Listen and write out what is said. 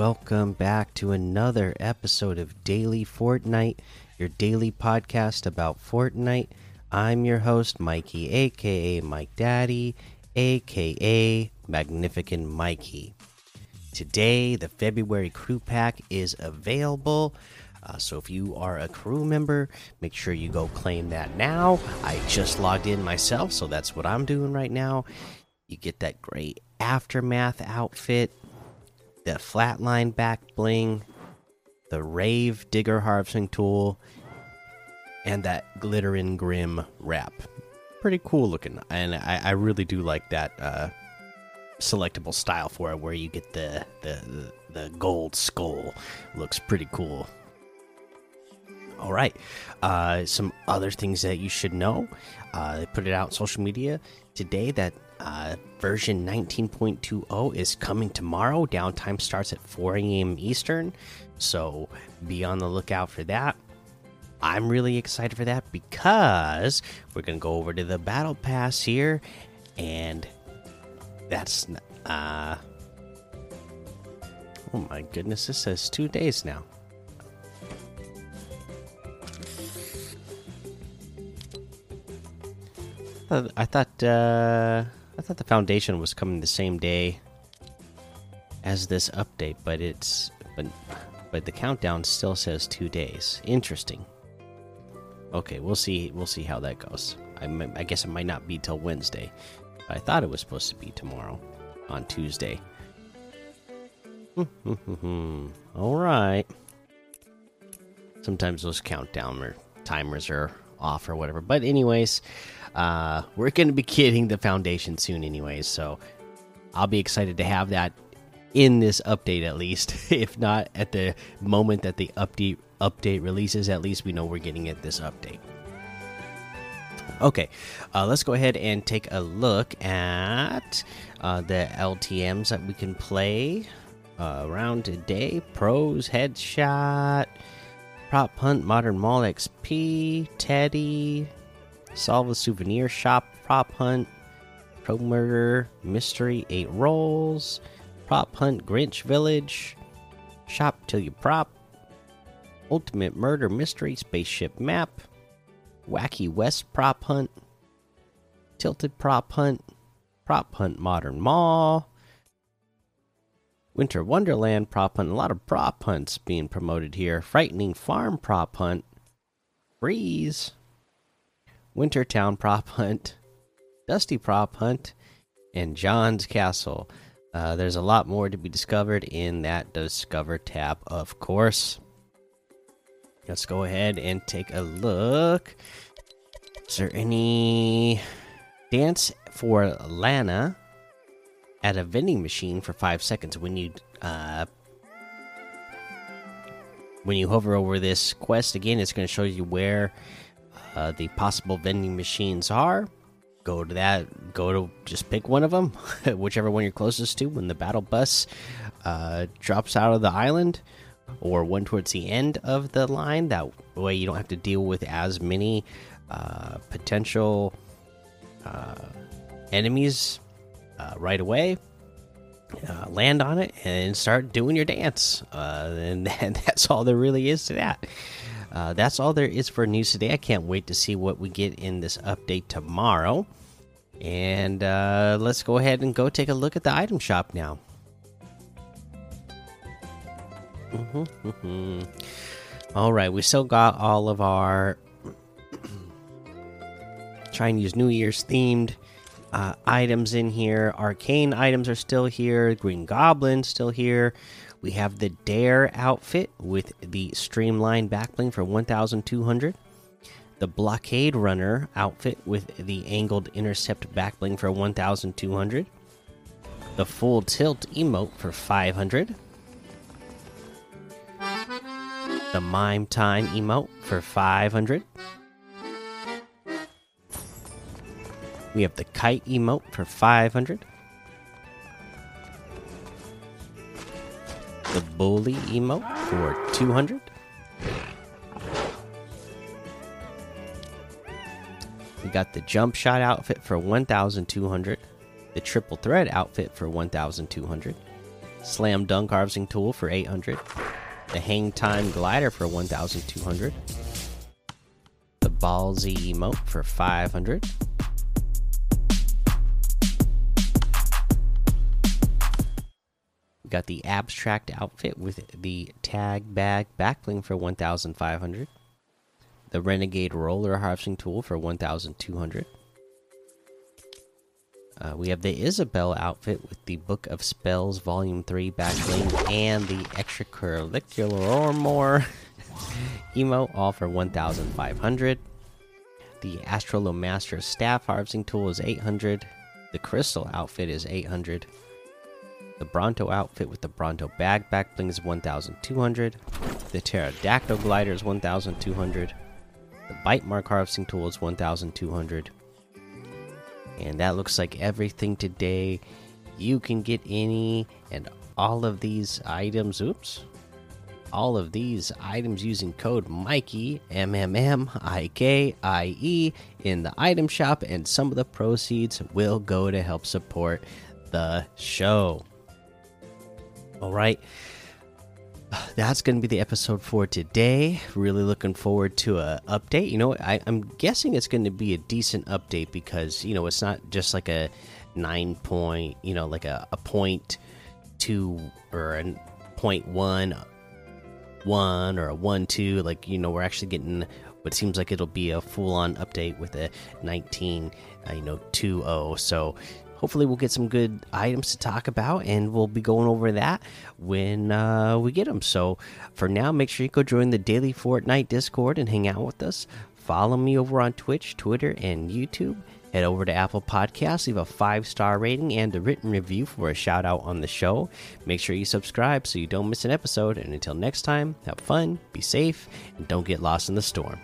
welcome back to another episode of Daily Fortnite, your daily podcast about Fortnite. I'm your host, Mikey, aka Mike Daddy, aka Magnificent Mikey. Today, the February crew pack is available. Uh, so if you are a crew member, make sure you go claim that now. I just logged in myself, so that's what I'm doing right now. You get that great aftermath outfit the flatline back bling, the Grave Digger harvesting tool, and that glittering grim wrap. Pretty cool looking, and I, I really do like that uh, selectable style for it, where you get the, the the the gold skull. Looks pretty cool. All right, uh, some other things that you should know. Uh, they put it out social media today that uh, version 19.20 is coming tomorrow. Downtime starts at 4 a.m. Eastern, so be on the lookout for that. I'm really excited for that because we're gonna go over to the battle pass here, and that's uh oh my goodness, this says two days now. I thought uh, I thought the foundation was coming the same day as this update, but it's but but the countdown still says two days. Interesting. Okay, we'll see. We'll see how that goes. I, I guess it might not be till Wednesday. I thought it was supposed to be tomorrow, on Tuesday. All right. Sometimes those countdown or timers are off or whatever. But anyways, uh, we're going to be getting the foundation soon, anyways. So I'll be excited to have that in this update at least. if not at the moment that the update update releases, at least we know we're getting it this update. Okay, uh, let's go ahead and take a look at uh, the LTM's that we can play uh, around today. Pros, headshot, prop hunt, modern mall XP, Teddy, solve a souvenir shop, prop hunt, pro murder, mystery, eight rolls, prop hunt, Grinch village, shop till you prop, ultimate murder mystery, spaceship map, wacky west prop hunt, tilted prop hunt, prop hunt, modern mall. Winter Wonderland prop hunt. A lot of prop hunts being promoted here. Frightening Farm prop hunt. Breeze. Wintertown prop hunt, Dusty prop hunt, and John's Castle. Uh, there's a lot more to be discovered in that Discover tab, of course. Let's go ahead and take a look. Is there any dance for Lana at a vending machine for five seconds when you uh, when you hover over this quest again? It's going to show you where uh, the possible vending machines are. Go to that. Go to just pick one of them, whichever one you're closest to. When the battle bus uh, drops out of the island, or one towards the end of the line, that way you don't have to deal with as many uh, potential uh, enemies uh, right away. Uh, land on it and start doing your dance, and, and that's all there really is to that. Uh, that's all there is for news today. I can't wait to see what we get in this update tomorrow. And uh, let's go ahead and go take a look at the item shop now. all right, we still got all of our Chinese New Year's themed uh, items in here. Arcane items are still here. Green Goblin still here. We have the Dare outfit with the streamlined backbling for 1200. The Blockade Runner outfit with the angled intercept backbling for 1200. The Full Tilt emote for 500. The Mime Time emote for 500. We have the Kite emote for 500. the bully emote for 200. We got the jump shot outfit for 1200. The triple threat outfit for 1200. Slam Dunk Harvesting Tool for 800. The Hang Time Glider for 1200. The Ballsy Emote for 500. Got the Abstract Outfit with the Tag Bag Backbling for 1500. The Renegade Roller Harvesting Tool for 1200. Uh, we have the Isabelle outfit with the Book of Spells Volume 3 backbling and the Extracurricular or more emo all for 1,500. The Astrolomaster Staff Harvesting Tool is 800. The Crystal outfit is 800. The Bronto outfit with the Bronto bag backbling is 1,200. The Pterodactyl glider is 1,200. The Bite Mark Harvesting Tool is 1,200 and that looks like everything today. You can get any and all of these items. Oops. All of these items using code Mikey M M M I K I E in the item shop, and some of the proceeds will go to help support the show. All right that's going to be the episode for today. Really looking forward to a update. You know, I, am guessing it's going to be a decent update because you know it's not just like a nine point, you know, like a, a point two or a point one one or a one two. Like you know, we're actually getting what seems like it'll be a full on update with a 19, uh, you know, 2 So hopefully we'll get some good items to talk about and we'll be going over that when uh, we get them so for now make sure you go join the daily fortnite discord and hang out with us. Follow me over on twitch twitter and youtube. Head over to apple podcasts leave a five star rating and a written review for a shout out on the show. Make sure you subscribe so you don't miss an episode and until next time have fun be safe and don't get lost in the storm